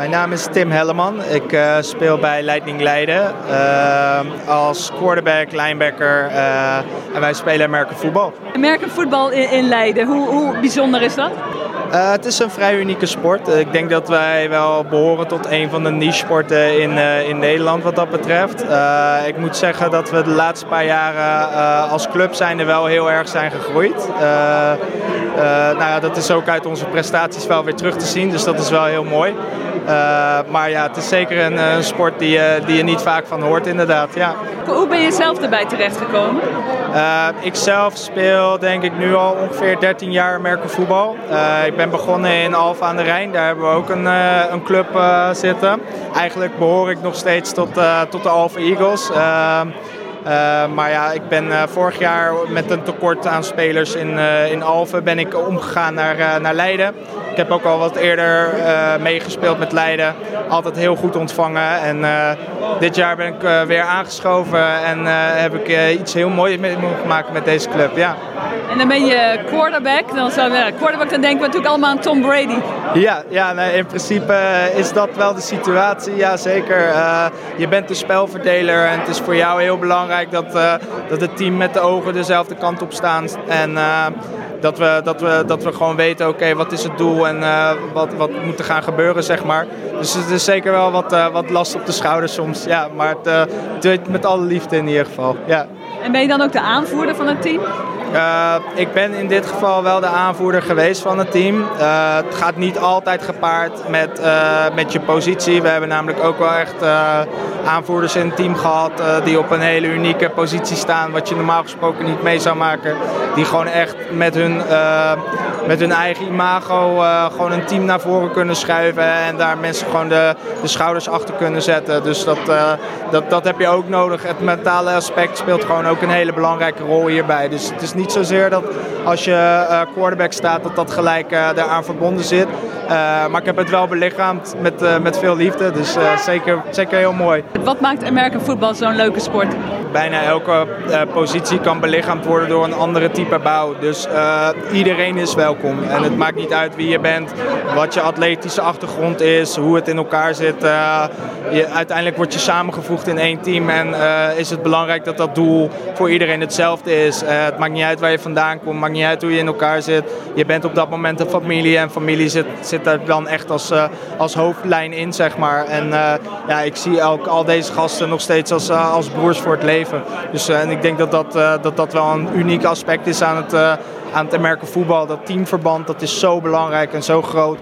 Mijn naam is Tim Helleman. Ik uh, speel bij Leiding Leiden uh, als quarterback, linebacker uh, en wij spelen American voetbal. American voetbal in, in Leiden, hoe, hoe bijzonder is dat? Het is een vrij unieke sport. Ik denk dat wij wel behoren tot een van de niche sporten in, in Nederland wat dat betreft. Ik moet zeggen dat we de laatste paar jaren als club zijn er wel heel erg zijn gegroeid. nou ja, dat is ook uit onze prestaties wel weer terug te zien, dus dat is wel heel mooi. Maar ja, het is zeker een, een sport die, die je niet vaak van hoort inderdaad. Ja. Hoe ben je zelf erbij terechtgekomen? Ik zelf speel denk ik nu al ongeveer 13 jaar merkenvoetbal. Ik ben begonnen in Alfa aan de Rijn. Daar hebben we ook een, een club zitten. Eigenlijk behoor ik nog steeds tot, tot de Alfa Eagles. Uh, maar ja, ik ben uh, vorig jaar met een tekort aan spelers in, uh, in Alphen ben ik omgegaan naar, naar Leiden. Ik heb ook al wat eerder meegespeeld met Leiden. Altijd heel goed ontvangen. En dit jaar ben ik weer aangeschoven en heb ik iets heel moois mee mogen maken met deze club. Ja. En dan ben je quarterback. Dan, zou, quarterback, dan denken we natuurlijk allemaal aan Tom Brady. Ja, ja nee, in principe is dat wel de situatie. Ja, zeker. je bent de spelverdeler en het is voor jou heel belangrijk dat, uh, dat het team met de ogen dezelfde kant op staan. En uh, dat, we, dat, we, dat we gewoon weten, oké, okay, wat is het doel en wat, wat moet er gaan gebeuren, zeg maar. Dus het is zeker wel wat, wat last op de schouders soms. Ja, maar het doet met alle liefde in ieder geval. Ja. En ben je dan ook de aanvoerder van het team? Uh, ik ben in dit geval wel de aanvoerder geweest van het team. Uh, het gaat niet altijd gepaard met, uh, met je positie. We hebben namelijk ook wel echt aanvoerders in het team gehad die op een hele unieke positie staan, wat je normaal gesproken niet mee zou maken. Die gewoon echt met hun, met hun eigen imago gewoon een team naar voren kunnen schuiven en daar mensen gewoon de, de schouders achter kunnen zetten. Dus dat, dat, dat heb je ook nodig. Het mentale aspect speelt gewoon ook een hele belangrijke rol hierbij. Dus het is niet zozeer dat als je uh, quarterback staat dat dat gelijk daaraan verbonden zit. Uh, maar ik heb het wel belichaamd met, met veel liefde. Dus zeker, zeker heel mooi. Wat maakt American voetbal zo'n leuke sport? Bijna elke positie kan belichaamd worden door een andere type bouw. Dus iedereen is welkom. En het maakt niet uit wie je bent, wat je atletische achtergrond is, hoe het in elkaar zit. Je, uiteindelijk word je samengevoegd in één team en is het belangrijk dat dat doel voor iedereen hetzelfde is. het maakt niet uit waar je vandaan komt, maakt niet uit hoe je in elkaar zit. Je bent op dat moment een familie en familie zit, zit er dan echt als, uh, als hoofdlijn in, zeg maar. En uh, ja, ik zie ook al deze gasten nog steeds als, uh, als broers voor het leven. Dus en ik denk dat dat, dat dat wel een uniek aspect is aan het, aan het merken voetbal. Dat teamverband, dat is zo belangrijk en zo groot.